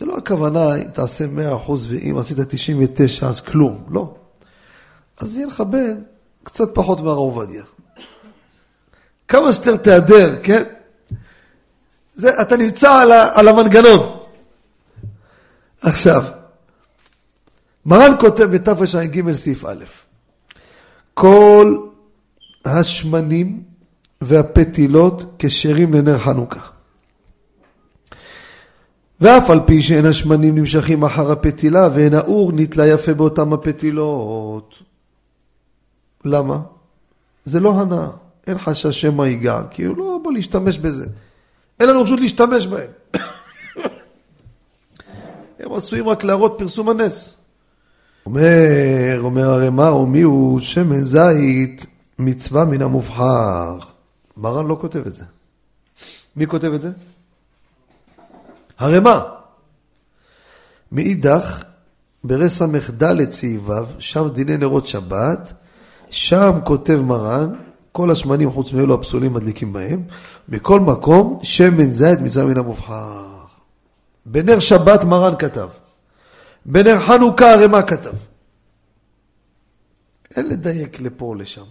זה לא הכוונה אם תעשה 100% ואם עשית 99 אז כלום, לא. אז יהיה לך בן קצת פחות מהרב עובדיה. כמה שיותר תיעדר, כן? זה, אתה נמצא על, ה, על המנגנון. עכשיו, מרן כותב בתרע"ג סעיף א', כל השמנים והפתילות כשרים לנר חנוכה. ואף על פי שאין השמנים נמשכים אחר הפתילה ואין האור נתלה יפה באותם הפתילות. למה? זה לא הנאה, אין חשש שמא ייגע, כי הוא לא בא להשתמש בזה. אין לנו רשות להשתמש בהם. הם עשויים רק להראות פרסום הנס. אומר, אומר הרי מה, ומי הוא שמן זית מצווה מן המובחר. מרן לא כותב את זה. מי כותב את זה? הרי מה? מאידך, ברס"ד סעי"ו, שם דיני נרות שבת, שם כותב מרן, כל השמנים חוץ מאלו הפסולים מדליקים בהם, מכל מקום שמן זית מצווה מן המובחר. בנר שבת מרן כתב, בנר חנוכה הרי מה כתב? אין לדייק לפה או לשם.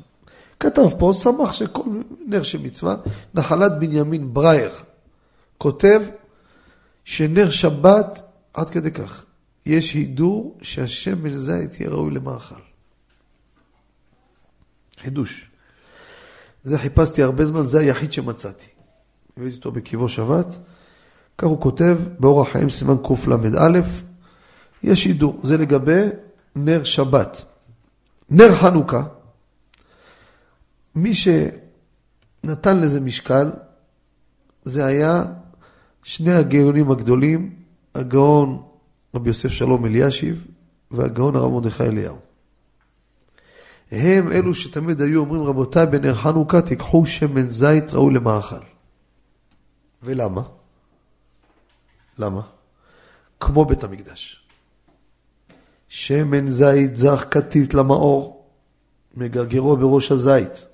כתב פה, שמח שכל נר שמצווה, נחלת בנימין ברייר כותב שנר שבת, עד כדי כך, יש הידור שהשמן זית יהיה ראוי למאכל. חידוש. זה חיפשתי הרבה זמן, זה היחיד שמצאתי. הבאתי אותו בקיבו שבת, כך הוא כותב באורח חיים סימן קל"א, יש הידור, זה לגבי נר שבת. נר חנוכה, מי שנתן לזה משקל, זה היה שני הגאונים הגדולים, הגאון רבי יוסף שלום אלישיב והגאון הרב מרדכי אליהו. הם אלו שתמיד היו אומרים, רבותיי, בנר חנוכה תיקחו שמן זית ראוי למאכל. ולמה? למה? כמו בית המקדש. שמן זית זך כתית למאור, מגרגרו בראש הזית.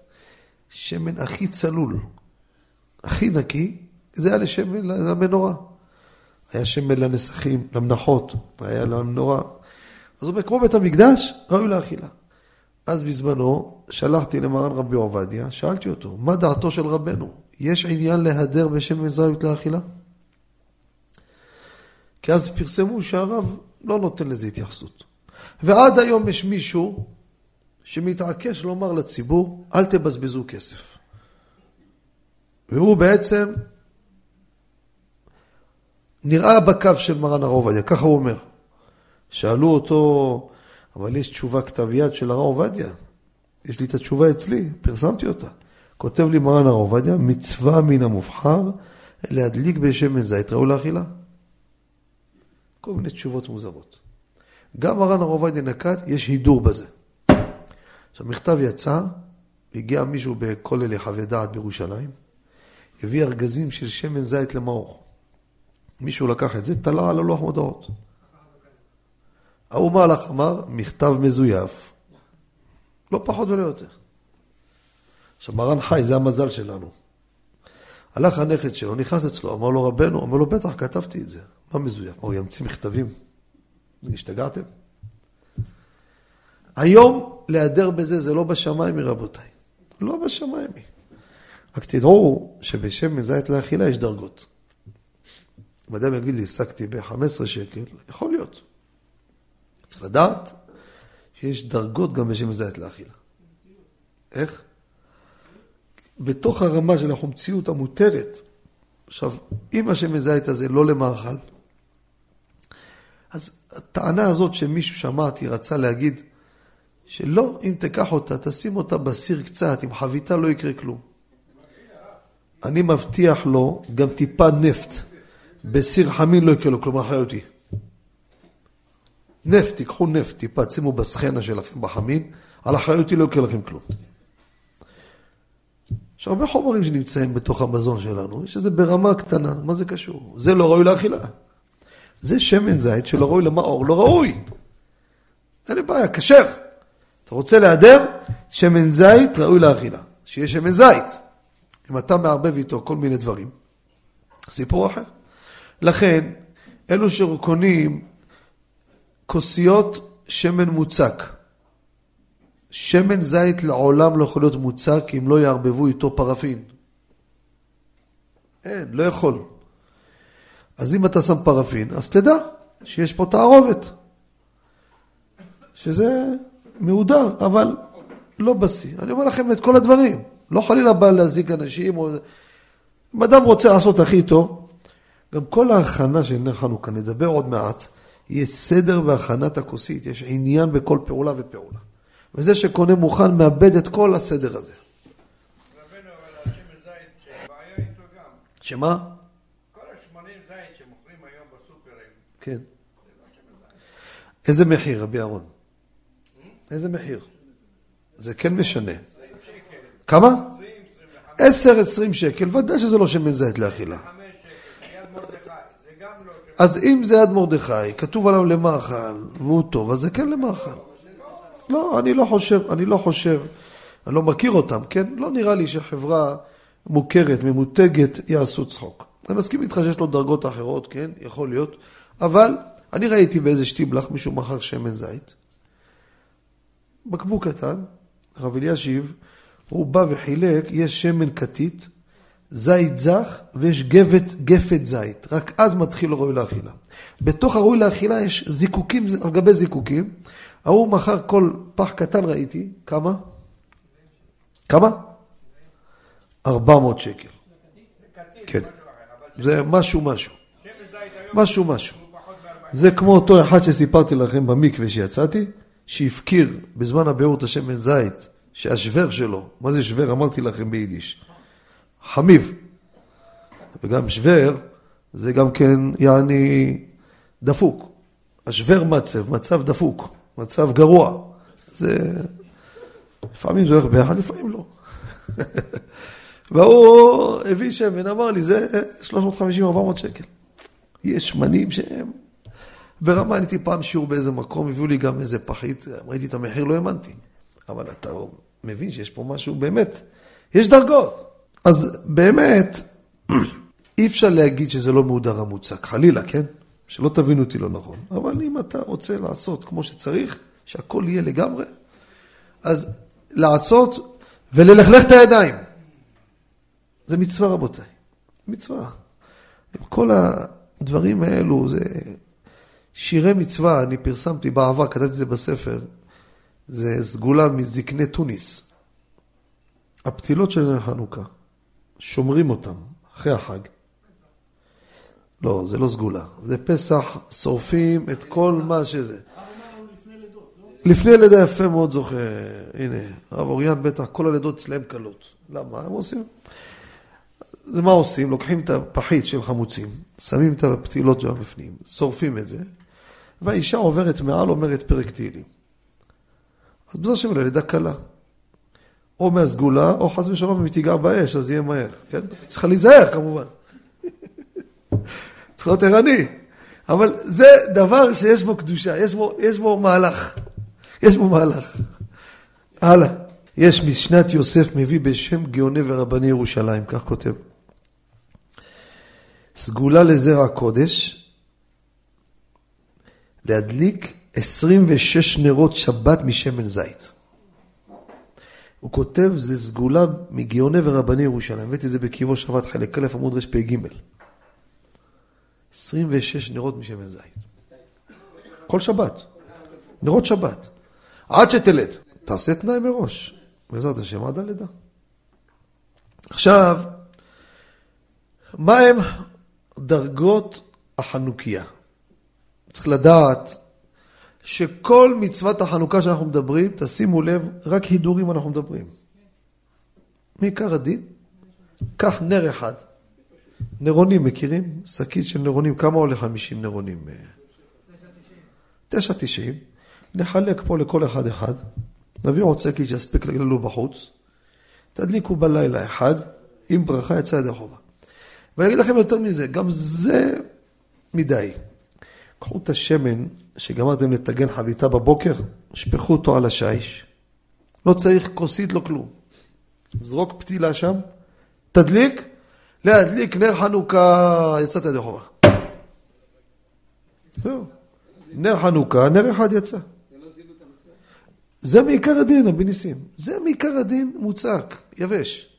שמן הכי צלול, הכי נקי, זה היה לשמן למנורה. היה שמן לנסחים, למנחות, היה למנורה. אז הוא אומר, כמו בית המקדש, ראוי לאכילה. אז בזמנו שלחתי למרן רבי עובדיה, שאלתי אותו, מה דעתו של רבנו? יש עניין להדר בשמן זית לאכילה? כי אז פרסמו שהרב לא נותן לזה התייחסות. ועד היום יש מישהו שמתעקש לומר לציבור, אל תבזבזו כסף. והוא בעצם נראה בקו של מרן הרב עובדיה, ככה הוא אומר. שאלו אותו, אבל יש תשובה כתב יד של הרב עובדיה. יש לי את התשובה אצלי, פרסמתי אותה. כותב לי מרן הרב עובדיה, מצווה מן המובחר להדליק בשמן זית ראו לאכילה. כל מיני תשובות מוזרות. גם מרן הרב עובדיה נקט, יש הידור בזה. עכשיו, מכתב יצא, הגיע מישהו בכולל יחווה דעת בירושלים, הביא ארגזים של שמן זית למעוך. מישהו לקח את זה, תלה על הלוח מודעות. ההוא מה הלך אמר? מכתב מזויף. לא פחות ולא יותר. עכשיו, מרן חי, זה המזל שלנו. הלך הנכד שלו, נכנס אצלו, אמר לו רבנו, אמר לו, בטח, כתבתי את זה. מה מזויף? הוא ימציא מכתבים? השתגעתם? היום להיעדר בזה זה לא בשמיים, רבותיי. לא בשמיים. רק תדעו שבשם מזית לאכילה יש דרגות. אם אדם יגיד לי, השגתי ב-15 שקל, יכול להיות. צריך לדעת שיש דרגות גם בשם מזית לאכילה. איך? בתוך הרמה של החומציות המותרת, עכשיו, אם השם זית הזה לא למאכל, אז הטענה הזאת שמישהו שמעתי רצה להגיד, שלא, אם תיקח אותה, תשים אותה בסיר קצת, עם חביתה לא יקרה כלום. אני מבטיח לו גם טיפה נפט. בסיר חמין לא יקרה לו כלום, אחריותי. נפט, תיקחו נפט, טיפה, שימו בסחנה שלכם בחמין, על אחריותי לא יקרה לכם כלום. יש הרבה חומרים שנמצאים בתוך המזון שלנו, יש איזה ברמה קטנה, מה זה קשור? זה לא ראוי לאכילה. זה שמן זית שלא ראוי למאור, לא ראוי. אין לי בעיה, כשר. אתה רוצה להיעדר? שמן זית ראוי לאכילה. שיהיה שמן זית. אם אתה מערבב איתו כל מיני דברים, סיפור אחר. לכן, אלו שקונים כוסיות שמן מוצק. שמן זית לעולם לא יכול להיות מוצק אם לא יערבבו איתו פרפין. אין, לא יכול. אז אם אתה שם פרפין, אז תדע שיש פה תערובת. שזה מהודר, אבל לא בשיא. אני אומר לכם את כל הדברים. לא חלילה בא להזיק אנשים, או... אם אדם רוצה לעשות הכי טוב, גם כל ההכנה של נר חנוכה, נדבר עוד מעט, יש סדר בהכנת הכוסית, יש עניין בכל פעולה ופעולה. וזה שקונה מוכן מאבד את כל הסדר הזה. שמה? כל השמנים זית שמוכרים היום בסופרים, כן. איזה מחיר, רבי אהרון? איזה מחיר? זה כן משנה. 20 שקל, כמה? 20, 25 10-20 שקל, ודאי שזה לא שמן זית לאכילה. שקל, יד מרדכי, זה גם לא שמן אז אם זה יד מרדכי, כתוב עליו למאכל, והוא טוב, אז זה כן למאכל. לא, אני לא חושב, אני לא חושב, אני לא מכיר אותם, כן? לא נראה לי שחברה מוכרת, ממותגת, יעשו צחוק. אני מסכים איתך שיש לו דרגות אחרות, כן? יכול להיות, אבל אני ראיתי באיזה שטיבלח מישהו מכר שמן זית. בקבוק קטן, הרב אלישיב, הוא בא וחילק, יש שמן כתית, זית זך ויש גפת, גפת זית. רק אז מתחיל הראוי לאכילה. בתוך הראוי לאכילה יש זיקוקים על גבי זיקוקים. ההוא מכר כל פח קטן ראיתי, כמה? כמה? 400 שקל. כן. זה משהו משהו. משהו משהו. הוא פחות מ-40. זה כמו אותו אחד שסיפרתי לכם במקווה שיצאתי, שהפקיר בזמן הביאור את השמן זית, שהשוור שלו, מה זה שוור? אמרתי לכם ביידיש. חמיב. וגם שוור זה גם כן יעני דפוק. השוור מצב, מצב דפוק, מצב גרוע. זה... לפעמים זה הולך ביחד, לפעמים לא. והוא הביא שמן, אמר לי, זה 350-400 שקל. יש שמנים שהם... ברמה, הייתי פעם שיעור באיזה מקום, הביאו לי גם איזה פחית, ראיתי את המחיר, לא האמנתי. אבל אתה מבין שיש פה משהו, באמת, יש דרגות. אז באמת, אי אפשר להגיד שזה לא מהודר המוצק, חלילה, כן? שלא תבינו אותי לא נכון. אבל אם אתה רוצה לעשות כמו שצריך, שהכל יהיה לגמרי, אז לעשות וללכלך את הידיים. זה מצווה, רבותיי. מצווה. כל הדברים האלו, זה שירי מצווה, אני פרסמתי בעבר, כתבתי את זה בספר, זה סגולה מזקני תוניס. הפתילות של חנוכה, שומרים אותם אחרי החג. לא, זה לא סגולה. זה פסח, שורפים את כל מה שזה. לפני לידה יפה מאוד זוכה, הנה, הרב אוריאן בטח, כל הלידות אצלהם קלות. למה? הם עושים? זה מה עושים? לוקחים את הפחית של חמוצים, שמים את הפתילות שם בפנים, שורפים את זה, והאישה עוברת מעל, אומרת פרק תהילים. אז בזה השם לידה קלה. או מהסגולה, או חס ושלום אם היא תיגע באש, אז יהיה מהר. כן? צריכה להיזהר כמובן. צריך להיות ערני. אבל זה דבר שיש בו קדושה, יש בו, יש בו מהלך. יש בו מהלך. הלאה. יש משנת יוסף מביא בשם גאוני ורבני ירושלים, כך כותב. סגולה לזרע קודש, להדליק 26 נרות שבת משמן זית. הוא כותב, זה סגולה מגאוני ורבני ירושלים. הבאתי את זה בקיבו שבת חלק א' עמוד רפ"ג. 26 נרות משמן זית. כל שבת. נרות שבת. עד שתלד. תעשה תנאי מראש. בעזרת השם עד הלידה. עכשיו, מהם דרגות החנוכיה? צריך לדעת שכל מצוות החנוכה שאנחנו מדברים, תשימו לב, רק הידורים אנחנו מדברים. מעיקר הדין, קח נר אחד. נרונים, מכירים? שקית של נרונים, כמה עולה 50 נרונים? 9.90. נחלק פה לכל אחד אחד. נביא עוד שקית שיספיק לנו בחוץ. תדליקו בלילה אחד, עם ברכה יצא ידי חובה. ואני אגיד לכם יותר מזה, גם זה מדי. קחו את השמן שגמרתם לטגן חביתה בבוקר, שפכו אותו על השיש. לא צריך כוסית, לא כלום. זרוק פתילה שם, תדליק, להדליק נר חנוכה, יצאת ידי חובה. זהו. נר חנוכה, נר אחד יצא. זה מעיקר הדין, רבי ניסים. זה מעיקר הדין מוצק, יבש.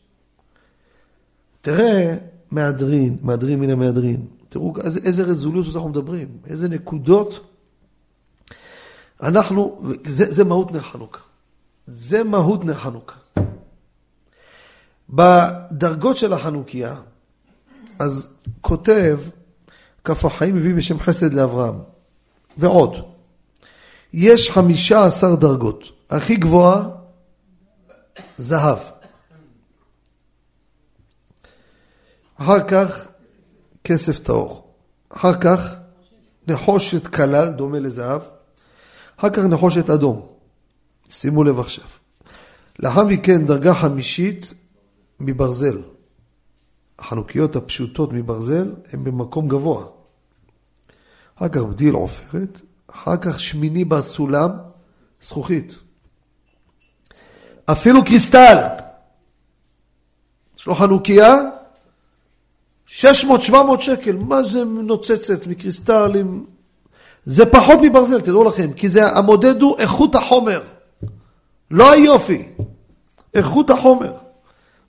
תראה, מהדרין, מהדרין מן המהדרין. תראו איזה רזולוציות אנחנו מדברים, איזה נקודות. אנחנו, זה, זה מהות נר חנוכה. זה מהות נר חנוכה. בדרגות של החנוכיה, אז כותב, כף החיים מביא בשם חסד לאברהם. ועוד, יש חמישה עשר דרגות. הכי גבוהה, זהב. אחר כך, כסף טהור. אחר כך, נחושת כלל, דומה לזהב. אחר כך נחושת אדום. שימו לב עכשיו. לאחר מכן, דרגה חמישית מברזל. החנוכיות הפשוטות מברזל הן במקום גבוה. אחר כך בדיל עופרת, אחר כך שמיני בסולם, זכוכית. אפילו קריסטל. יש לו חנוכיה, 600-700 שקל, מה זה נוצצת מקריסטלים? זה פחות מברזל, תדעו לכם, כי זה, המודד הוא איכות החומר, לא היופי, איכות החומר.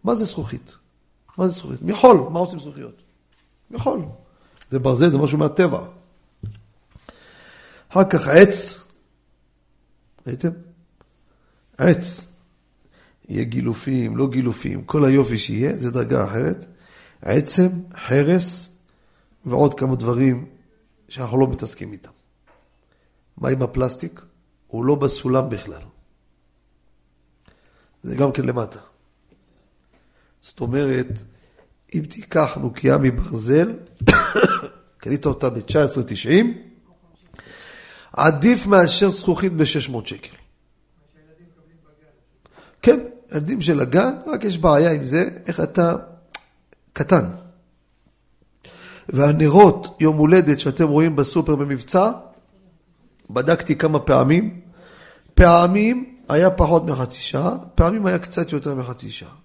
מה זה זכוכית? מה זה זכוכית? מחול, מה עושים זכוכיות? מחול. זה ברזל, זה משהו מהטבע. אחר כך עץ, ראיתם? עץ. יהיה גילופים, לא גילופים, כל היופי שיהיה, זה דרגה אחרת. עצם, חרס ועוד כמה דברים שאנחנו לא מתעסקים איתם. מה עם הפלסטיק? הוא לא בסולם בכלל. זה גם כן למטה. זאת אומרת, אם תיקח נוקייה מברזל, קנית אותה ב-19.90, עדיף מאשר זכוכית ב-600 שקל. כן, ילדים של הגן, רק יש בעיה עם זה, איך אתה קטן. והנרות יום הולדת שאתם רואים בסופר במבצע, בדקתי כמה פעמים, פעמים היה פחות מחצי שעה, פעמים היה קצת יותר מחצי שעה.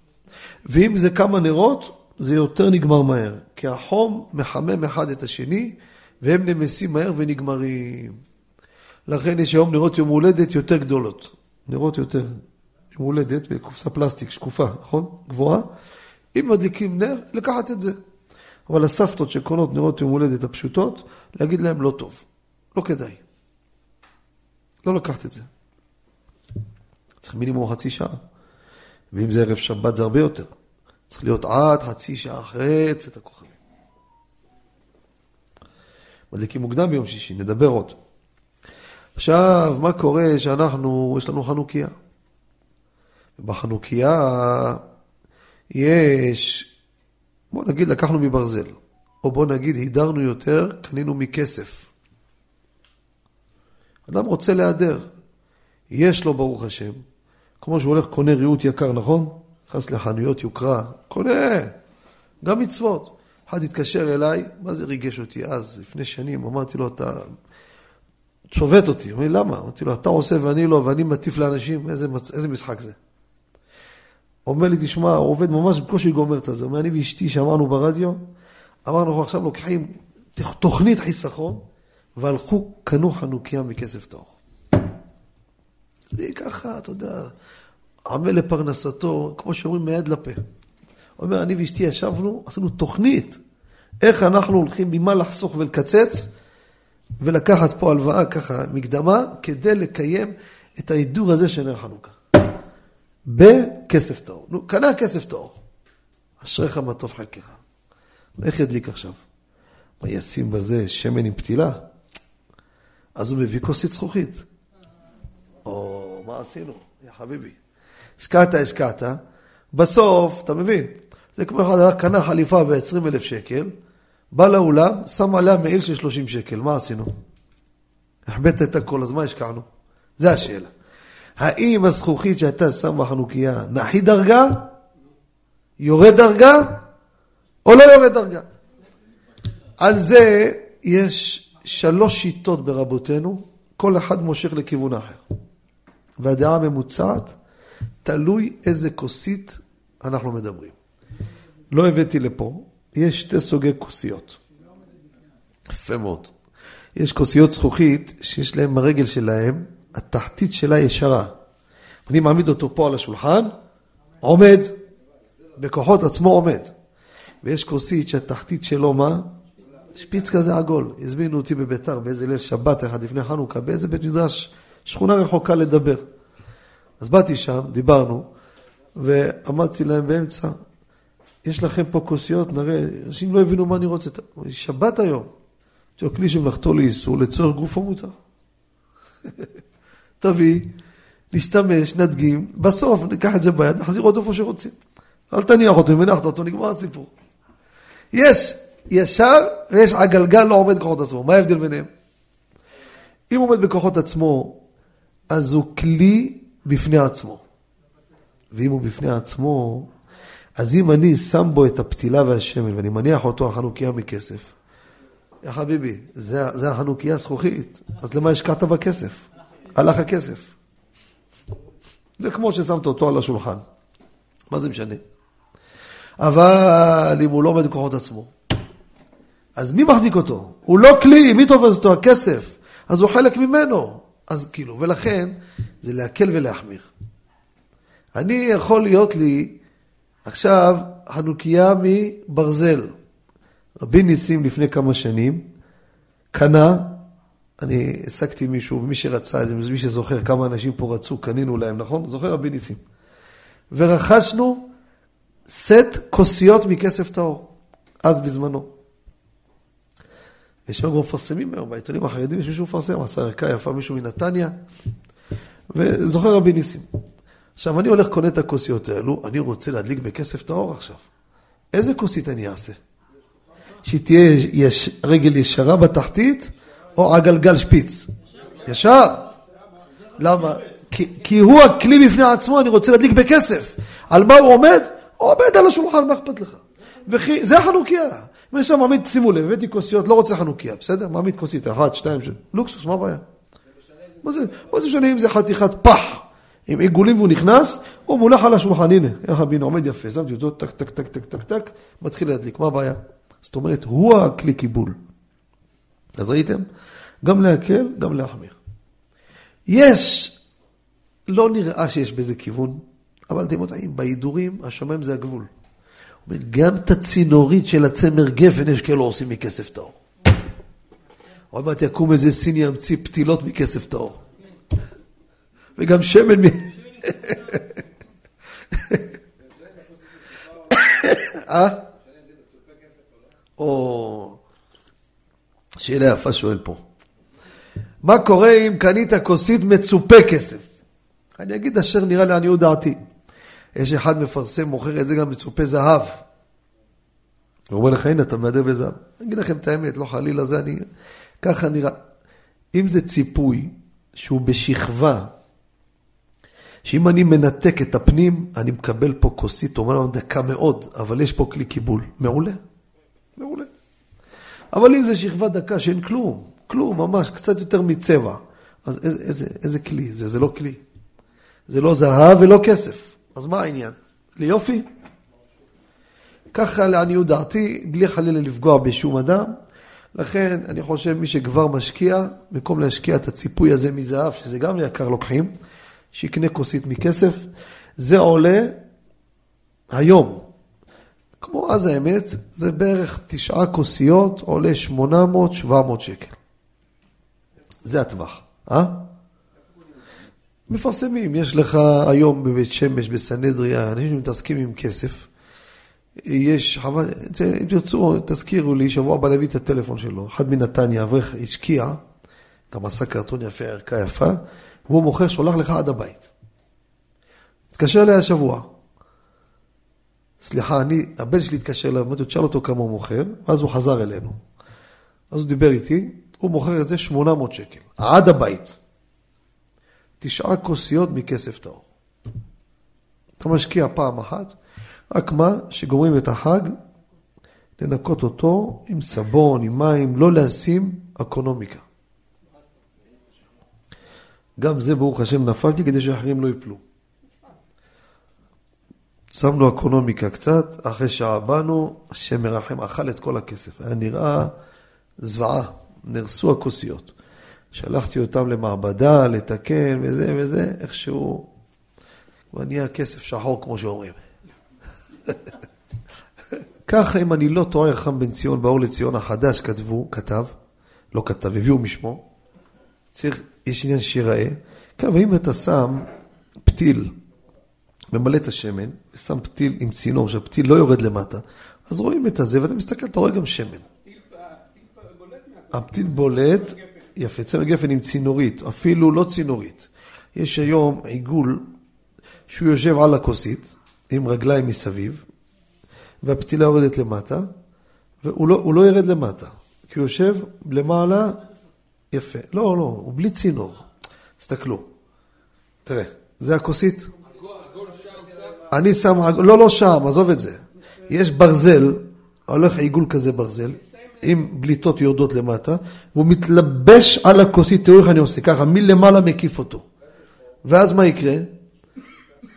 ואם זה כמה נרות, זה יותר נגמר מהר, כי החום מחמם אחד את השני, והם נמסים מהר ונגמרים. לכן יש היום נרות יום הולדת יותר גדולות. נרות יותר יום הולדת בקופסה פלסטיק שקופה, נכון? גבוהה. אם מדליקים נר, לקחת את זה. אבל הסבתות שקונות נרות יום הולדת הפשוטות, להגיד להם לא טוב. לא כדאי. לא לקחת את זה. צריך מינימום חצי שעה. ואם זה ערב שבת זה הרבה יותר. צריך להיות עד חצי שעה אחרי צאת הכוכבים. מדליקים מוקדם ביום שישי, נדבר עוד. עכשיו, מה קורה שאנחנו, יש לנו חנוכיה. בחנוכיה יש, בוא נגיד לקחנו מברזל, או בוא נגיד הידרנו יותר, קנינו מכסף. אדם רוצה להיעדר, יש לו ברוך השם, כמו שהוא הולך קונה ריהוט יקר, נכון? נכנס לחנויות יוקרה, קונה, גם מצוות. אחד התקשר אליי, מה זה ריגש אותי אז, לפני שנים, אמרתי לו, אתה צובט אותי. אומר לי, למה? אמרתי לו, אתה עושה ואני לא, ואני מטיף לאנשים, איזה, איזה משחק זה? אומר לי, תשמע, הוא עובד ממש בקושי גומר את זה. אומר, אני ואשתי שאמרנו ברדיו, אמרנו, אנחנו עכשיו לוקחים תוכנית חיסכון, והלכו, קנו חנוכיה מכסף טהור. זה ככה, אתה יודע, עמל לפרנסתו, כמו שאומרים, מיד לפה. הוא אומר, אני ואשתי ישבנו, עשינו תוכנית, איך אנחנו הולכים, ממה לחסוך ולקצץ, ולקחת פה הלוואה ככה, מקדמה, כדי לקיים את ההידור הזה של נר חנוכה. בכסף טהור. נו, קנה כסף טהור. אשריך מה טוב חלקך. איך ידליק עכשיו? מה ישים בזה שמן עם פתילה? אז הוא מביא כוסית זכוכית. או, מה עשינו? יא חביבי. השקעת, השקעת, בסוף, אתה מבין, זה כמו אחד קנה חליפה ב-20 אלף שקל, בא לאולם, שם עליה מעיל של 30 שקל, מה עשינו? החבאת את הכל, אז מה השקענו? זה השאלה. האם הזכוכית שאתה שם בחנוכיה נחי דרגה, יורד דרגה, או לא יורד דרגה? על זה יש שלוש שיטות ברבותינו, כל אחד מושך לכיוון אחר. והדעה הממוצעת, תלוי איזה כוסית אנחנו מדברים. לא הבאתי לפה, יש שתי סוגי כוסיות. יפה מאוד. יש כוסיות זכוכית שיש להם ברגל שלהם, התחתית שלה ישרה. אני מעמיד אותו פה על השולחן, עומד, בכוחות עצמו עומד. ויש כוסית שהתחתית שלו מה? שפיץ כזה עגול. הזמינו אותי בביתר באיזה ליל שבת אחד לפני חנוכה, באיזה בית מדרש, שכונה רחוקה לדבר. אז באתי שם, דיברנו, ואמרתי להם באמצע, יש לכם פה כוסיות, נראה, אנשים לא הבינו מה אני רוצה. שבת היום. לו, כלי שמלאכתו לאיסור, לצורך גופו מותר. תביא, נשתמש, נדגים, בסוף ניקח את זה ביד, נחזיר אותו איפה שרוצים. אל תניח אותו, אם הנחת אותו, נגמר הסיפור. יש ישר ויש הגלגל לא עומד בכוחות עצמו. מה ההבדל ביניהם? אם הוא עומד בכוחות עצמו, אז הוא כלי בפני עצמו. ואם הוא בפני עצמו, אז אם אני שם בו את הפתילה והשמן ואני מניח אותו על חנוכיה מכסף, יא חביבי, זה, זה החנוכיה הזכוכית, אז למה השקעת בכסף? הלך הכסף. זה כמו ששמת אותו על השולחן. מה זה משנה? אבל אם הוא לא עומד בכוחות עצמו, אז מי מחזיק אותו? הוא לא כלי, מי תופס אותו? הכסף. אז הוא חלק ממנו. אז כאילו, ולכן זה להקל ולהחמיר. אני יכול להיות לי עכשיו חנוכיה מברזל. רבי ניסים לפני כמה שנים קנה, אני העסקתי מישהו, מי שרצה, מי שזוכר כמה אנשים פה רצו, קנינו להם, נכון? זוכר רבי ניסים. ורכשנו סט כוסיות מכסף טהור, אז בזמנו. יש היום מפרסמים היום, בעיתונים החרדים יש מישהו מפרסם, עשה ערכה יפה מישהו מנתניה, וזוכר רבי ניסים. עכשיו, אני הולך, קונה את הכוסיות האלו, אני רוצה להדליק בכסף טהור עכשיו. איזה כוסית אני אעשה? שהיא תהיה יש, רגל ישרה בתחתית, או הגלגל שפיץ? ישר. למה? כי, כי הוא הכלי בפני עצמו, אני רוצה להדליק בכסף. על מה הוא עומד? הוא עומד על השולחן, מה אכפת לך? וכי, זה החנוכיה. אם אני שם מעמיד, שימו לב, הבאתי כוסיות, לא רוצה חנוכיה, בסדר? מעמיד כוסית, אחת, שתיים, שתיים, לוקסוס, מה הבעיה? מה זה משנה אם זה חתיכת פח עם עיגולים והוא נכנס, הוא מונח על השולחן, הנה, יחד הנה, עומד יפה, שמתי אותו, טק, טק, טק, טק, טק, טק, מתחיל להדליק, מה הבעיה? זאת אומרת, הוא הכלי קיבול. אז ראיתם? גם להקל, גם להחמיר. יש, לא נראה שיש בזה כיוון, אבל אתם יודעים, בהידורים, השמיים זה הגבול. גם את הצינורית של הצמר גפן יש כאלו עושים מכסף טהור. עוד מעט יקום איזה סיני ימציא פתילות מכסף טהור. וגם שמן מ... אה? או... שאלה יפה שואל פה. מה קורה אם קנית כוסית מצופה כסף? אני אגיד אשר נראה לעניות דעתי. יש אחד מפרסם, מוכר את זה גם מצופה זהב. הוא אומר לך, הנה, אתה מהדר בזהב. אני אגיד לכם את האמת, לא חלילה זה, אני... ככה נראה. אם זה ציפוי שהוא בשכבה, שאם אני מנתק את הפנים, אני מקבל פה כוסית, אומנם דקה מאוד, אבל יש פה כלי קיבול. מעולה. מעולה. אבל אם זה שכבה דקה שאין כלום, כלום, ממש, קצת יותר מצבע, אז איזה, איזה, איזה כלי? זה, זה לא כלי. זה לא זהב ולא כסף. אז מה העניין? ליופי? ככה לעניות דעתי, בלי חלילה לפגוע בשום אדם. לכן אני חושב מי שכבר משקיע, במקום להשקיע את הציפוי הזה מזהב, שזה גם יקר לוקחים, שיקנה כוסית מכסף. זה עולה היום. כמו אז האמת, זה בערך תשעה כוסיות, עולה 800-700 שקל. זה הטווח, אה? מפרסמים, יש לך היום בבית שמש, בסנהדריה, אנשים שמתעסקים עם כסף. יש, חבל, אם תרצו, תזכירו לי, שבוע הבא להביא את הטלפון שלו. אחד מנתניה, אברך, השקיע, גם עשה קרטון יפה, ערכה יפה, והוא מוכר, שולח לך עד הבית. התקשר אליי השבוע. סליחה, אני, הבן שלי התקשר אליו, אמרתי לו, תשאל אותו כמה הוא מוכר, ואז הוא חזר אלינו. אז הוא דיבר איתי, הוא מוכר את זה 800 שקל, עד הבית. תשעה כוסיות מכסף טהור. אתה משקיע פעם אחת, רק מה, שגומרים את החג, לנקות אותו עם סבון, עם מים, לא לשים אקונומיקה. גם זה ברוך השם נפלתי כדי שאחרים לא יפלו. שמנו אקונומיקה קצת, אחרי שעה באנו, השם מרחם, אכל את כל הכסף. היה נראה זוועה, נהרסו הכוסיות. שלחתי אותם למעבדה, לתקן וזה וזה, איכשהו כבר נהיה כסף שחור, כמו שאומרים. ככה, אם אני לא טועה, חכם בן ציון, באור לציון החדש כתבו, כתב, לא כתב, הביאו משמו, צריך, יש עניין שיראה, כן, אבל אם אתה שם פתיל, ממלא את השמן, ושם פתיל עם צינור, שהפתיל לא יורד למטה, אז רואים את הזה, ואתה מסתכל, אתה רואה גם שמן. הפתיל בולט, יפה, צמר גפן עם צינורית, אפילו לא צינורית. יש היום עיגול שהוא יושב על הכוסית, עם רגליים מסביב, והפתילה יורדת למטה, והוא לא, לא ירד למטה, כי הוא יושב למעלה, יפה. לא, לא, הוא בלי צינור. תסתכלו. תראה, זה הכוסית. אני שם, לא, לא שם, עזוב את זה. יש ברזל, הולך עיגול כזה ברזל, עם בליטות יורדות למטה, והוא מתלבש על הכוסית, תראו איך אני עושה, ככה, מלמעלה מקיף אותו. ואז מה יקרה?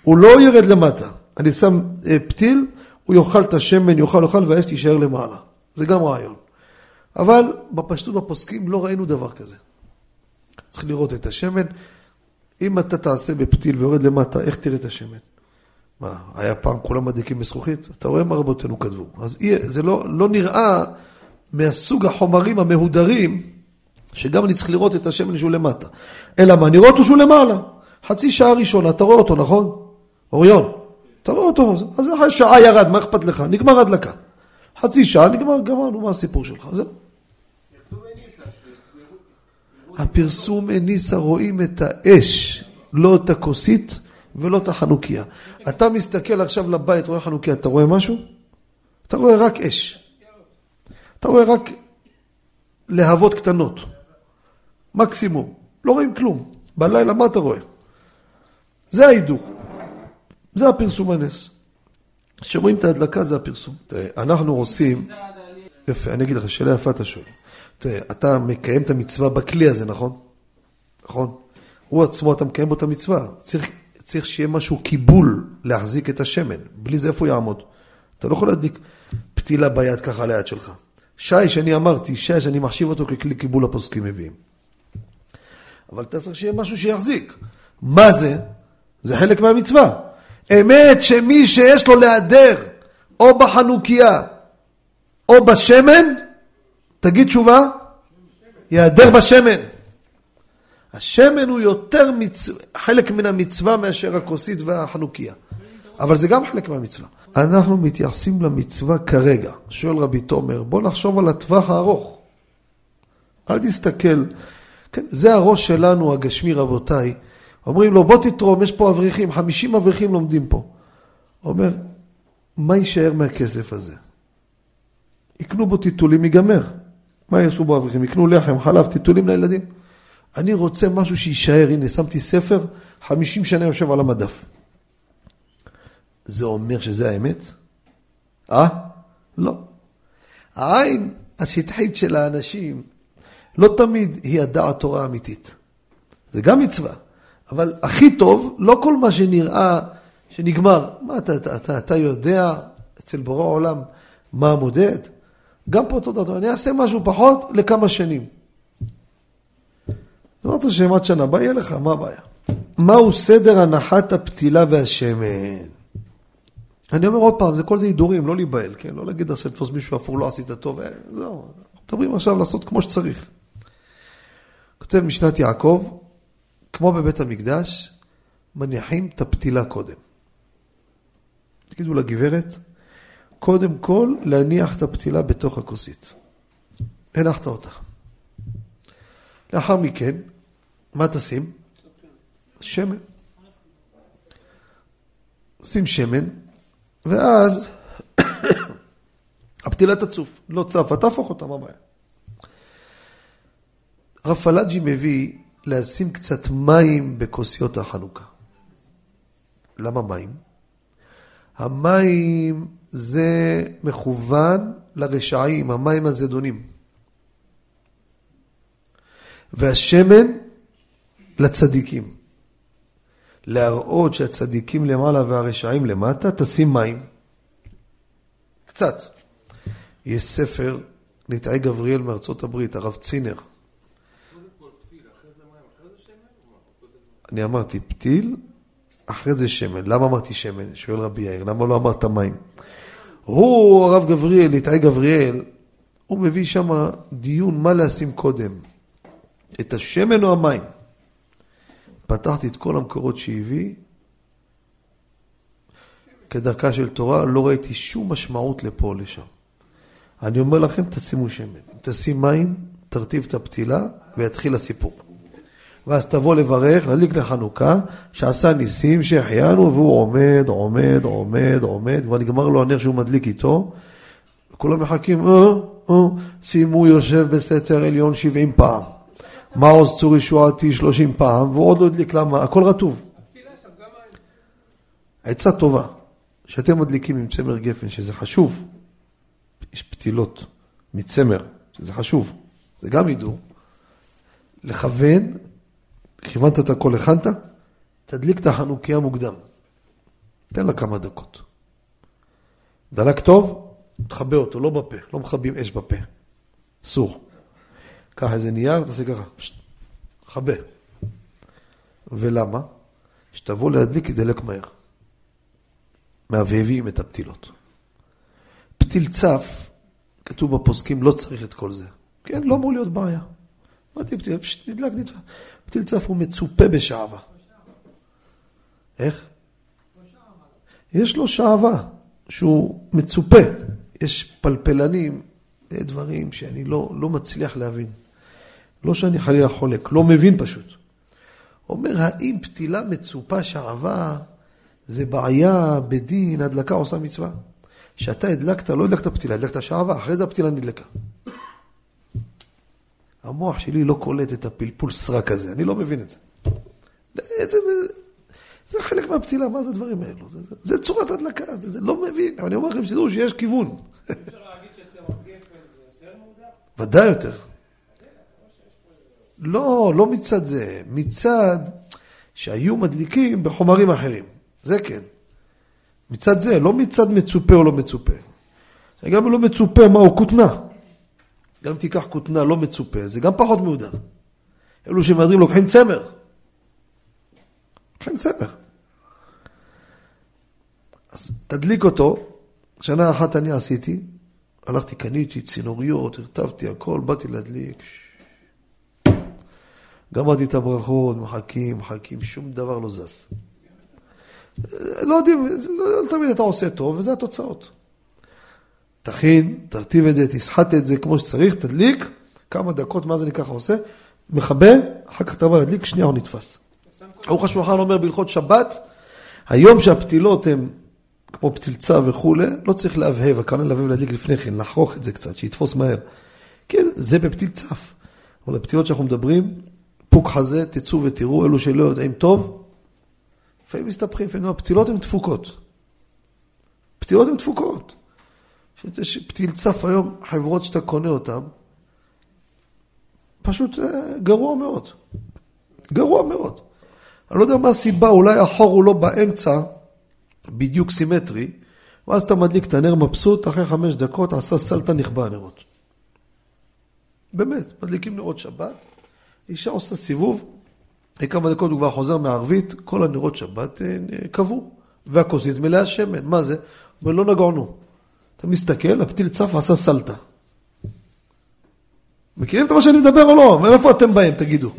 הוא לא ירד למטה. אני שם אה, פתיל, הוא יאכל את השמן, יאכל, יאכל, והאש תישאר למעלה. זה גם רעיון. אבל בפשטות בפוסקים לא ראינו דבר כזה. צריך לראות את השמן. אם אתה תעשה בפתיל ויורד למטה, איך תראה את השמן? מה, היה פעם כולם מדליקים בזכוכית? אתה רואה מה רבותינו כתבו. אז זה לא, לא נראה מהסוג החומרים המהודרים, שגם אני צריך לראות את השמן שהוא למטה. אלא מה, אני רואה אותו שהוא למעלה. חצי שעה ראשונה, אתה רואה אותו, נכון? אוריון, אתה רואה אותו, אז אחרי שעה ירד, מה אכפת לך? נגמר הדלקה. חצי שעה, נגמר, גמרנו, מה הסיפור שלך? זהו. הפרסום הניסה רואים את האש, לא את הכוסית ולא את החנוכיה. אתה מסתכל עכשיו לבית, רואה חנוכיה, אתה רואה משהו? אתה רואה רק אש. אתה רואה רק להבות קטנות. מקסימום. לא רואים כלום. בלילה מה אתה רואה? זה ההידוך. זה הפרסום הנס. כשרואים את ההדלקה זה הפרסום. תראה, אנחנו עושים... יפה, אני אגיד לך, שאלה יפה אתה שואל. תראה, אתה מקיים את המצווה בכלי הזה, נכון? נכון? הוא עצמו, אתה מקיים בו את המצווה. צריך, צריך שיהיה משהו קיבול להחזיק את השמן. בלי זה איפה הוא יעמוד? אתה לא יכול להדליק פתילה ביד ככה ליד שלך. שי, שאני אמרתי, שי, שאני מחשיב אותו ככלי קיבול הפוסקים מביאים. אבל אתה צריך שיהיה משהו שיחזיק. מה זה? זה חלק מהמצווה. אמת שמי שיש לו להדר או בחנוכיה או בשמן, תגיד תשובה, יהדר בשמן. השמן הוא יותר מצ... חלק מן המצווה מאשר הכוסית והחנוכיה. אבל זה גם חלק מהמצווה. אנחנו מתייחסים למצווה כרגע. שואל רבי תומר, בוא נחשוב על הטווח הארוך. אל תסתכל, כן, זה הראש שלנו, הגשמי רבותיי. אומרים לו, בוא תתרום, יש פה אברכים, 50 אברכים לומדים פה. אומר, מה יישאר מהכסף הזה? יקנו בו טיטולים, ייגמר. מה יעשו בו אברכים? יקנו לחם, חלב, טיטולים לילדים. אני רוצה משהו שיישאר, הנה, שמתי ספר, 50 שנה יושב על המדף. זה אומר שזה האמת? אה? לא. העין השטחית של האנשים לא תמיד היא הדעת תורה האמיתית. זה גם מצווה. אבל הכי טוב, לא כל מה שנראה שנגמר. מה אתה, אתה, אתה, אתה יודע אצל בורא העולם מה המודד? גם פה אותו דבר, אני אעשה משהו פחות לכמה שנים. בעזרת השם עד שנה הבאה יהיה לך, מה הבעיה? מהו סדר הנחת הפתילה והשמן? אני אומר עוד פעם, זה כל זה הידורים, לא להיבהל, כן? לא להגיד עכשיו לתפוס מישהו אפור, לא עשית טוב, אה, זהו. מדברים עכשיו לעשות כמו שצריך. כותב משנת יעקב, כמו בבית המקדש, מניחים את הפתילה קודם. תגידו לגברת, קודם כל להניח את הפתילה בתוך הכוסית. הנחת אותה. לאחר מכן, מה תשים? שמן. שים שמן, ואז הפתילה תצוף. לא צפה, תהפוך אותה, מה הבעיה? הרב פלאג'י מביא לשים קצת מים בכוסיות החנוכה. למה מים? המים זה מכוון לרשעים, המים הזדונים. והשמן לצדיקים. להראות שהצדיקים למעלה והרשעים למטה, תשים מים. קצת. יש ספר ניטעי גבריאל מארצות הברית, הרב צינר. אני אמרתי פתיל, אחרי זה שמן. למה אמרתי שמן? שואל רבי יאיר, למה לא אמרת מים? הוא, הרב גבריאל, ניטעי גבריאל, הוא מביא שם דיון מה לשים קודם, את השמן או המים. פתחתי את כל המקורות שהביא, כדרכה של תורה, לא ראיתי שום משמעות לפה או לשם. אני אומר לכם, תשימו שמן. תשים מים, תרטיב את הפתילה, ויתחיל הסיפור. ואז תבוא לברך, להדליק לחנוכה, שעשה ניסים, שהחיינו, והוא עומד, עומד, עומד, עומד, כבר נגמר לו הנר שהוא מדליק איתו, וכולם מחכים, אה, אה, שימו יושב בסתר עליון 70 פעם. מעוז צור ישועתי 30 פעם, והוא עוד לא הדליק, למה? הכל רטוב. עצה טובה, שאתם מדליקים עם צמר גפן, שזה חשוב, יש פתילות מצמר, שזה חשוב, זה גם ידעו, לכוון, כיוונת את הכל, הכנת, תדליק את החנוכיה מוקדם. תן לה כמה דקות. דלק טוב, תכבה אותו, לא בפה, לא מכבים אש בפה. אסור. קח איזה נייר, תעשה ככה, כבה. ולמה? שתבוא להדליק, ידלק מהר. מהבהבים את הפתילות. פתיל צף, כתוב בפוסקים, לא צריך את כל זה. כן, לא אמור להיות בעיה. אמרתי, פתיל, פשוט נדלק, נדלק. פתיל צף הוא מצופה בשעווה. איך? יש לו שעווה, שהוא מצופה. יש פלפלנים, דברים שאני לא, לא מצליח להבין. לא שאני חלילה חולק, לא מבין פשוט. אומר, האם פתילה מצופה שעווה זה בעיה בדין, הדלקה עושה מצווה? שאתה הדלקת, לא הדלקת פתילה, הדלקת שעווה, אחרי זה הפתילה נדלקה. המוח שלי לא קולט את הפלפול סרק הזה, אני לא מבין את זה. זה, זה, זה חלק מהפתילה, מה זה הדברים האלו? זה, זה, זה צורת הדלקה, זה, זה לא מבין, אבל אני אומר לכם שתדעו שיש כיוון. אפשר להגיד שצמח גפן זה יותר מהודר? ודאי יותר. לא, לא מצד זה, מצד שהיו מדליקים בחומרים אחרים. זה כן. מצד זה, לא מצד מצופה או לא מצופה. גם אם לא מצופה, מה הוא כותנה. גם אם תיקח כותנה לא מצופה, זה גם פחות מהודר. אלו שמהדרים לוקחים צמר. לוקחים צמר. אז תדליק אותו, שנה אחת אני עשיתי, הלכתי, קניתי צינוריות, הרטבתי הכל, באתי להדליק. גמרתי את הברכות, מחכים, מחכים, שום דבר לא זז. לא יודעים, לא, לא תמיד אתה עושה טוב, וזה התוצאות. תכין, תרטיב את זה, תסחט את זה כמו שצריך, תדליק, כמה דקות, מה זה אני ככה עושה, מכבה, אחר כך אתה בא להדליק, שנייה הוא נתפס. ברוך השולחן אומר בהלכות שבת, היום שהפתילות הן כמו פתילצה וכולי, לא צריך להבהב, הכוונה להבהב להדליק לפני כן, לחרוך את זה קצת, שיתפוס מהר. כן, זה בפתיל צף. אבל הפתילות שאנחנו מדברים, פוק חזה, תצאו ותראו, אלו שלא יודעים טוב, לפעמים מסתבכים, לפעמים הפתילות הן דפוקות. פתילות הן דפוקות. יש פתיל צף היום, חברות שאתה קונה אותן, פשוט אה, גרוע מאוד. גרוע מאוד. אני לא יודע מה הסיבה, אולי החור הוא לא באמצע, בדיוק סימטרי, ואז אתה מדליק את הנר מבסוט, אחרי חמש דקות עשה סלטה נכבה הנרות. באמת, מדליקים נרות שבת, אישה עושה סיבוב, כמה דקות הוא כבר חוזר מהערבית, כל הנרות שבת קבעו, אה, והכוסית מלאה שמן, מה זה? הוא אומר, לא נגענו. אתה מסתכל, הפתיל צף עשה סלטה. מכירים את מה שאני מדבר או לא? מאיפה אתם באים, תגידו?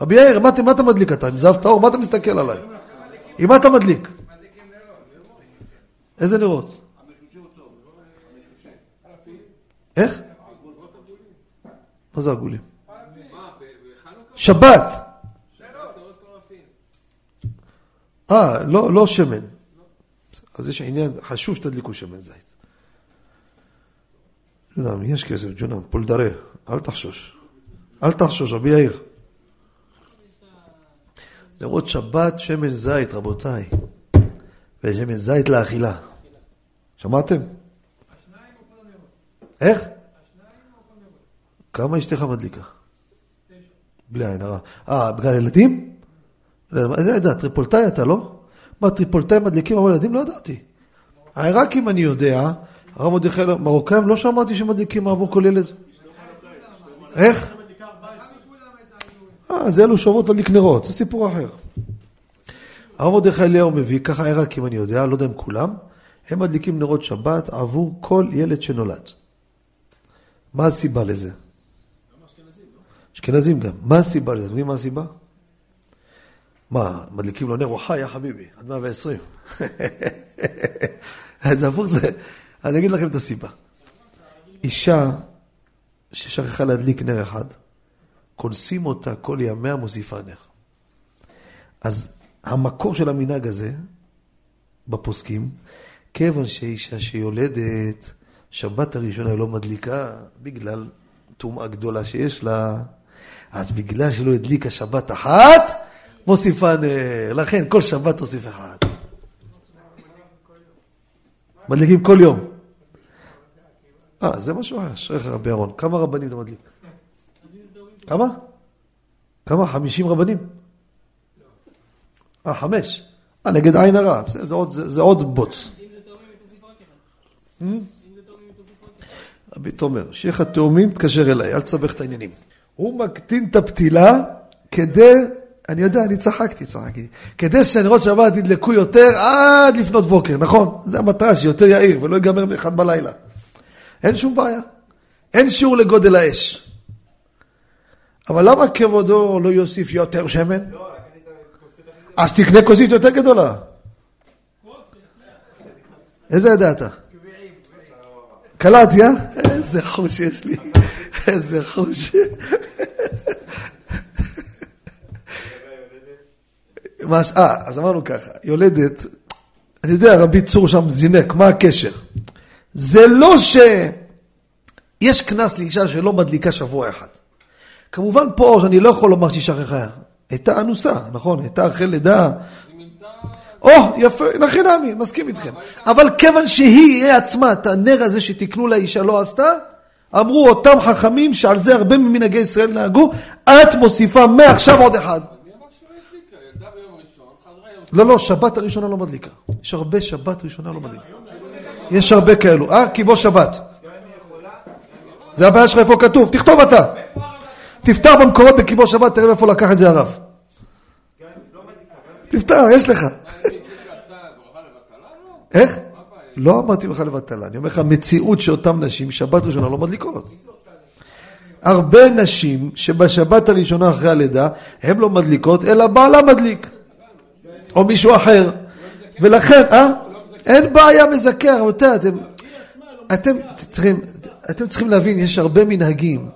רבי יאיר, מה אתה מדליק אתה? עם זהב טהור? מה אתה מסתכל עליי? עם מה אתה מדליק? איזה נרות? איך? מה זה עגולים? שבת. אה, לא, לא שמן. אז יש עניין, חשוב שתדליקו שמן זית. ג'ונם, יש כסף, ג'ונם, פולדרה, אל תחשוש. אל תחשוש, רבי יאיר. נרות שבת, שמן זית, רבותיי. ושמן זית לאכילה. שמעתם? איך? כמה אשתך מדליקה? בלי עין הרע. אה, בגלל ילדים? איזה עדה? טריפולטאי אתה, לא? מה, טריפולטאי מדליקים אבל ילדים? לא ידעתי. העיראקים אני יודע הרב מרדכי, לא- מרוקאים לא שמעתי שמדליקים עבור כל ילד. איך? אה, זה אלו שאומרות להדליק נרות, זה סיפור אחר. הרב מרדכי אליהו מביא, ככה עיראק אם אני יודע, לא יודע אם כולם, הם מדליקים נרות שבת עבור כל ילד שנולד. מה הסיבה לזה? אשכנזים גם. מה הסיבה לזה? אתם יודעים מה הסיבה? מה, מדליקים לו נר, הוא חי, יא חביבי, עד 120. זה הפוך זה. אני אגיד לכם את הסיבה. אישה ששכחה להדליק נר אחד, קונסים אותה כל ימיה, מוסיפה נר. אז המקור של המנהג הזה, בפוסקים, כיוון שאישה שיולדת, שבת הראשונה היא לא מדליקה, בגלל טומאה גדולה שיש לה, אז בגלל שלא הדליקה שבת אחת, מוסיפה נר. לכן כל שבת תוסיף אחד. מדליקים כל יום. אה, זה משהו אחר, אשריך רבי אהרון. כמה רבנים אתה מדליק? כמה? כמה? חמישים רבנים? אה, חמש. אה, נגד עין הרע. זה עוד- בוץ. אם זה תאומים, תוסיף רק אחד. רבי תומר, שיהיה לך תאומים, תתקשר אליי, אל תסבך את העניינים. הוא מקטין את הפתילה כדי, אני יודע, אני צחקתי, צחקתי, כדי שנרות שבת ידלקו יותר עד לפנות בוקר, נכון? זה המטרה, שיותר יאיר ולא ייגמר באחד בלילה. אין שום בעיה. אין שיעור לגודל האש. אבל למה כבודו לא יוסיף יותר שמן? אז תקנה כוסית יותר גדולה. איזה ידעת? קלטתי, אה? איזה חוש יש לי. איזה חוש. מה אה, אז אמרנו ככה, יולדת, אני יודע, רבי צור שם זינק, מה הקשר? זה לא ש... יש קנס לאישה שלא מדליקה שבוע אחד. כמובן פה, שאני לא יכול לומר שהיא שכחה, הייתה אנוסה, נכון? הייתה אחרי לידה. או, יפה, נכי נמי, מסכים איתכם. אבל כיוון שהיא, היא עצמה, את הנר הזה שתיקנו לאישה לא עשתה, אמרו אותם חכמים שעל זה הרבה ממנהגי ישראל נהגו, את מוסיפה מעכשיו עוד אחד. לא, לא, שבת הראשונה לא מדליקה. יש הרבה שבת ראשונה לא מדליקה. יש הרבה כאלו. אה, כי בוא שבת. זה הבעיה שלך איפה כתוב, תכתוב אתה. תפתח במקורות בקיבו שבת, תראה מאיפה לקח את זה הרב. תפתח, יש לך. איך? לא אמרתי לך לבטלה, אני אומר לך, מציאות שאותן נשים, שבת ראשונה לא מדליקות. הרבה נשים שבשבת הראשונה אחרי הלידה, הן לא מדליקות, אלא בעלה מדליק. או מישהו אחר. ולכן, אה? אין בעיה מזכה, רבותיי, אתם, אתם צריכים, אתם צריכים להבין, יש הרבה מנהגים.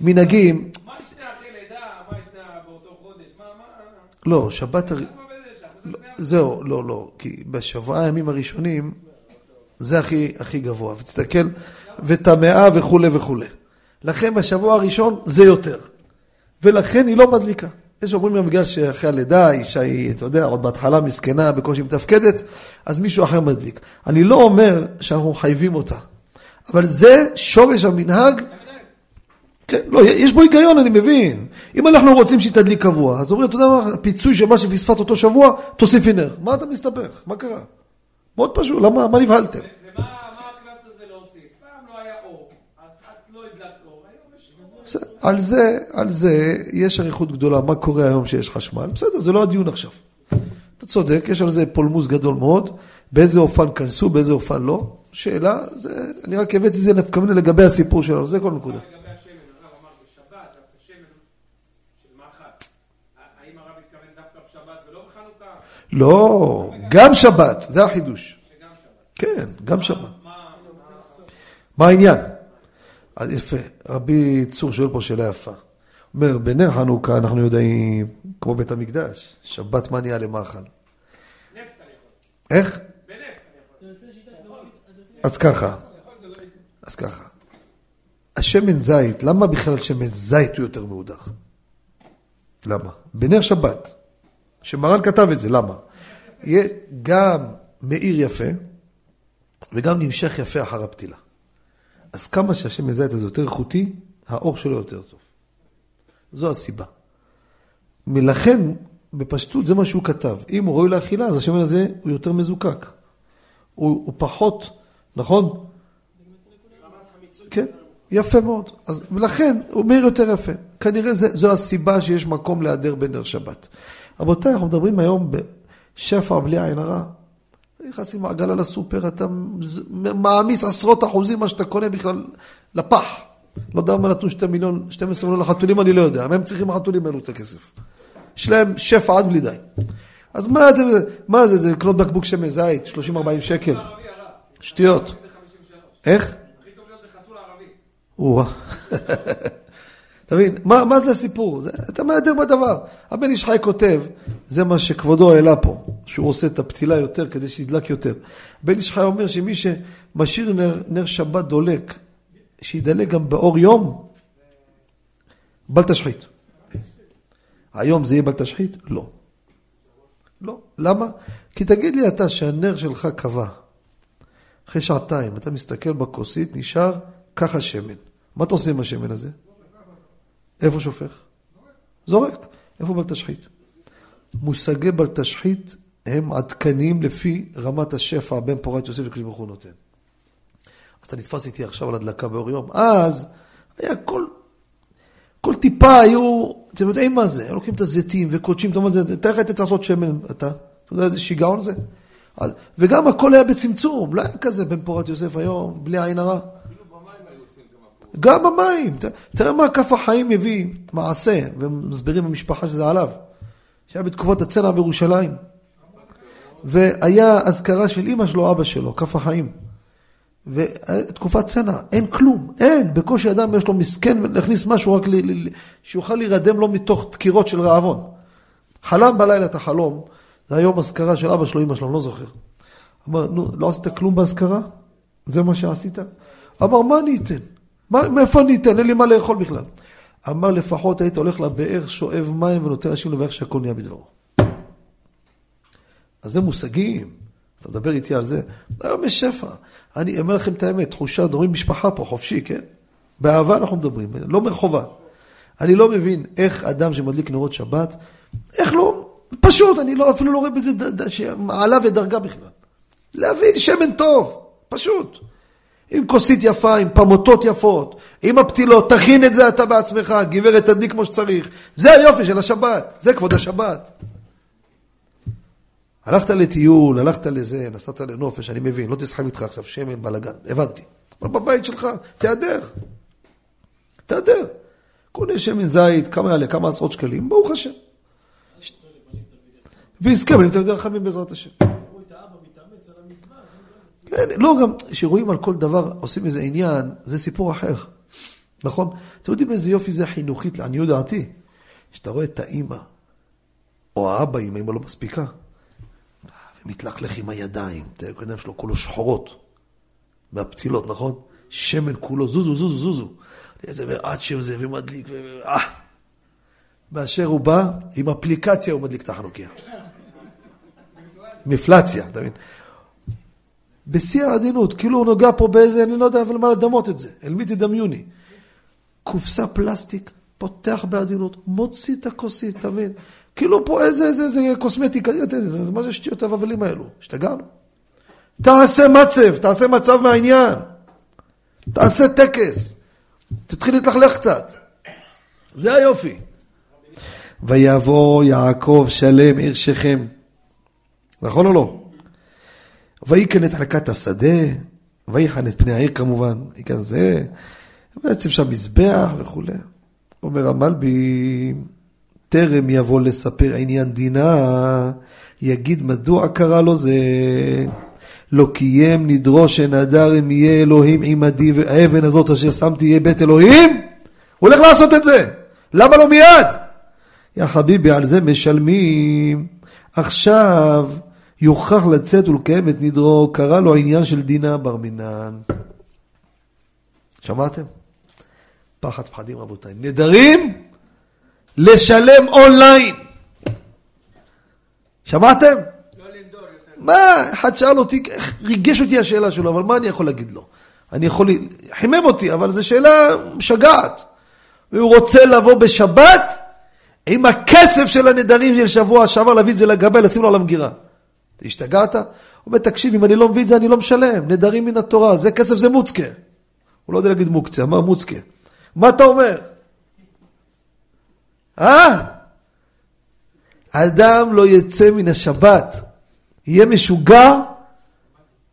מנהגים, מה ישנה אחרי לידה? מה ישנה באותו חודש? מה? לא, שבת, בני זהו, לא, לא, כי בשבעה הימים הראשונים זה הכי, הכי גבוה, ותסתכל, וטמאה וכולי וכולי. לכן בשבוע הראשון זה יותר, ולכן היא לא מדליקה. יש אומרים גם בגלל שאחרי הלידה האישה היא, אתה יודע, עוד בהתחלה מסכנה, בקושי מתפקדת, אז מישהו אחר מדליק. אני לא אומר שאנחנו מחייבים אותה, אבל זה שורש המנהג. כן, לא, יש בו היגיון, אני מבין. אם אנחנו רוצים שהיא תדליק קבוע, אז אומרים, אתה יודע מה, הפיצוי של מה שפספסת אותו שבוע, תוסיפי נר. מה אתה מסתבך? מה קרה? מאוד פשוט, למה, מה נבהלתם? ומה מה הקנס הזה להוסיף? פעם לא היה אור. את את לא הדלקת אור, על זה, על זה יש אריכות גדולה, מה קורה היום שיש חשמל, בסדר, זה לא הדיון עכשיו. אתה צודק, יש על זה פולמוס גדול מאוד, באיזה אופן כנסו, באיזה אופן לא. שאלה, זה, אני רק הבאתי את זה לגבי הסיפור שלנו, זה כל נקודה. לגבי השמן, הרב אמר בשבת, דווקא שמן של מאכל. האם הרב התכוון דווקא בשבת ולא בחנוכה? לא, גם שבת, זה החידוש. כן, גם שבת. מה... העניין? יפה, רבי צור שואל פה שאלה יפה. אומר, בנר חנוכה אנחנו יודעים, כמו בית המקדש, שבת מה נהיה למאכל. איך? אז ככה, אז ככה. השמן זית, למה בכלל שמן זית הוא יותר מהודח? למה? בנר שבת, שמרן כתב את זה, למה? יהיה גם מאיר יפה, וגם נמשך יפה אחר הפתילה. אז כמה שהשמן זית הזה יותר איכותי, האור שלו יותר טוב. זו הסיבה. ולכן, בפשטות זה מה שהוא כתב. אם הוא ראוי לאכילה, אז השמן הזה הוא יותר מזוקק. הוא, הוא פחות, נכון? כן, יפה מאוד. אז, ולכן, הוא מאיר יותר יפה. כנראה זה, זו הסיבה שיש מקום להיעדר בנר שבת. רבותיי, אנחנו מדברים היום בשפע בלי עין הרע. נכנס עם העגלה לסופר, אתה מעמיס עשרות אחוזים מה שאתה קונה בכלל לפח. לא יודע מה נתנו שתי מיליון, 12 מיליון לחתולים, אני לא יודע. הם צריכים החתולים האלו את הכסף? יש להם שפע עד בלי די. אז מה, אתם, מה זה, זה לקנות בקבוק שמן זית, 30-40 שקל. שטויות. זה 53. איך? הכי טוב להיות זה חתול ערבי. אתה מבין? מה, מה זה הסיפור? זה, אתה מהדר בדבר. הבן איש חי כותב, זה מה שכבודו העלה פה, שהוא עושה את הפתילה יותר כדי שידלק יותר. בן איש חי אומר שמי שמשאיר נר, נר שבת דולק, שידלק גם באור יום, בל תשחית. היום זה יהיה בל תשחית? לא. לא. למה? כי תגיד לי אתה שהנר שלך קבע. אחרי שעתיים, אתה מסתכל בכוסית, נשאר ככה שמן. מה אתה עושה עם השמן הזה? איפה שופך? זורק. איפה בל תשחית? מושגי בל תשחית הם עדכניים לפי רמת השפע בין פורת יוסף לקדוש ברוך הוא נותן. אז אתה נתפס איתי עכשיו על הדלקה באור יום. אז היה כל, כל טיפה היו, אתם יודעים מה זה, היו לוקחים את הזיתים וקודשים, אתה אומר, תאר לך, אתה צריך לעשות שמן, אתה, אתה יודע איזה שיגעון זה? וגם הכל היה בצמצום, לא היה כזה בן פורת יוסף היום, בלי עין הרע. אפילו במים היו עושים כמה פעמים. גם המים, ת- תראה מה כף החיים מביא, מעשה, ומסבירים במשפחה שזה עליו, שהיה בתקופת הצנע בירושלים. והיה אזכרה של אימא שלו, אבא שלו, כף החיים. ותקופת צנע, אין כלום, אין, בקושי אדם יש לו מסכן להכניס משהו רק ל, ל, ל, שיוכל להירדם לו מתוך דקירות של רעבון. חלם בלילה את החלום, זה היום אזכרה של אבא שלו, אמא שלו, אני לא זוכר. אמר, נו, לא עשית כלום באזכרה? זה מה שעשית? אמר, מה אני אתן? מאיפה אני אתן? אין לי מה לאכול בכלל. אמר, לפחות היית הולך לבאר, שואב מים ונותן אנשים לברך שהכל נהיה בדברו. אז זה מושגים, אתה מדבר איתי על זה. היום יש שפע. אני אומר לכם את האמת, תחושה, מדברים משפחה פה, חופשי, כן? באהבה אנחנו מדברים, לא מחובה. אני לא מבין איך אדם שמדליק נרות שבת, איך לא, פשוט, אני לא, אפילו לא רואה בזה מעלה ודרגה בכלל. להביא שמן טוב, פשוט. עם כוסית יפה, עם פמוטות יפות, עם הפתילות, תכין את זה אתה בעצמך, גברת תדליק כמו שצריך. זה היופי של השבת, זה כבוד השבת. הלכת לטיול, הלכת לזה, נסעת לנופש, אני מבין, לא תשחק איתך עכשיו שמן, בלאגן, הבנתי. אבל בבית שלך, תיעדר. תיעדר. קונה שמן זית, כמה יעלה? כמה עשרות שקלים, ברוך השם. ויזכה בנים תלמידי רחמים בעזרת השם. לא, גם כשרואים על כל דבר, עושים איזה עניין, זה סיפור אחר. נכון? אתם יודעים איזה יופי זה חינוכית, לעניות דעתי? כשאתה רואה את האימא, או האבא, אם האימא לא מספיקה, ומתלכלך עם הידיים, את הידיים שלו כולו שחורות, מהפתילות, נכון? שמן כולו, זוזו, זוזו, זוזו. איזה ועד שזה, ומדליק, ו... אה. באשר הוא בא, עם אפליקציה הוא מדליק את החנוכיה. מפלציה, אתה מבין? בשיא העדינות, כאילו הוא נוגע פה באיזה, אני לא יודע אבל מה לדמות את זה, אל מי תדמיוני. קופסה פלסטיק, פותח בעדינות, מוציא את הכוסית, אתה מבין? כאילו פה איזה, איזה, איזה קוסמטיקה, תן, מה זה שטויות הבבלים האלו? השתגענו? תעשה מצב, תעשה מצב מהעניין. תעשה טקס. תתחיל להתלכלך קצת. זה היופי. ויבוא יעקב שלם עיר שכם. נכון או לא? ויקן את חלקת השדה, ויחן את פני העיר כמובן, יקן זה, בעצם שם מזבח וכולי. אומר המלבי, טרם יבוא לספר עניין דינה, יגיד מדוע קרה לו זה. לא קיים נדרוש שנדר אם יהיה אלוהים עמדי והאבן הזאת אשר שמתי יהיה בית אלוהים? הוא הולך לעשות את זה. למה לא מיד? יא חביבי, על זה משלמים. עכשיו יוכרח לצאת ולקיים את נדרו, קרא לו העניין של דינה בר מינן. שמעתם? פחד פחדים רבותיי. נדרים לשלם אונליין. שמעתם? מה, אחד שאל אותי, ריגש אותי השאלה שלו, אבל מה אני יכול להגיד לו? אני יכול, חימם אותי, אבל זו שאלה משגעת. והוא רוצה לבוא בשבת עם הכסף של הנדרים של שבוע שעבר, להביא את זה לגבי, לשים לו על המגירה. השתגעת? הוא אומר, תקשיב, אם אני לא מביא את זה, אני לא משלם. נדרים מן התורה, זה כסף, זה מוצקה. הוא לא יודע להגיד מוקצה, אמר מוצקה. מה אתה אומר? אה? אדם לא יצא מן השבת, יהיה משוגע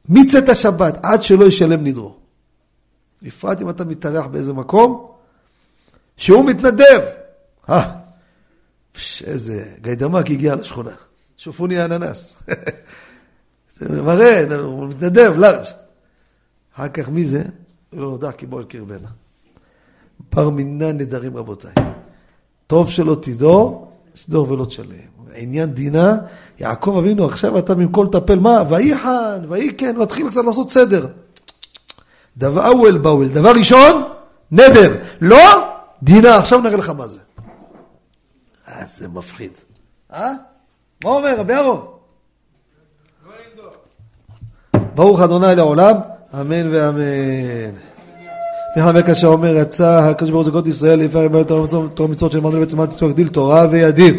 מצאת השבת, עד שלא ישלם נדרו. בפרט אם אתה מתארח באיזה מקום, שהוא מתנדב. אה, איזה גיידמק הגיע לשכונה. שופוני האננס. זה מראה, הוא מתנדב, לארג'. אחר כך מי זה? לא נודע כי בוא אל קרבנה. בר מינה נדרים רבותיי. טוב שלא תדור, סדור ולא תשלם. עניין דינה, יעקב אבינו, עכשיו אתה במקום לטפל, מה? ויהי חן, ויהי כן, מתחיל קצת לעשות סדר. דבר אוול באוול, דבר ראשון, נדר. לא, דינה, עכשיו נראה לך מה זה. אה, זה מפחיד. אה? מה אומר רבי אהרון? ברוך אדוני לעולם, אמן ואמן. מחמק כאשר אומר, יצא הקדוש ברוך הוא זוגות ישראל, יפאר ימלא תורה מצוות של מרדל בעצם עד תגדיל תורה וידיר.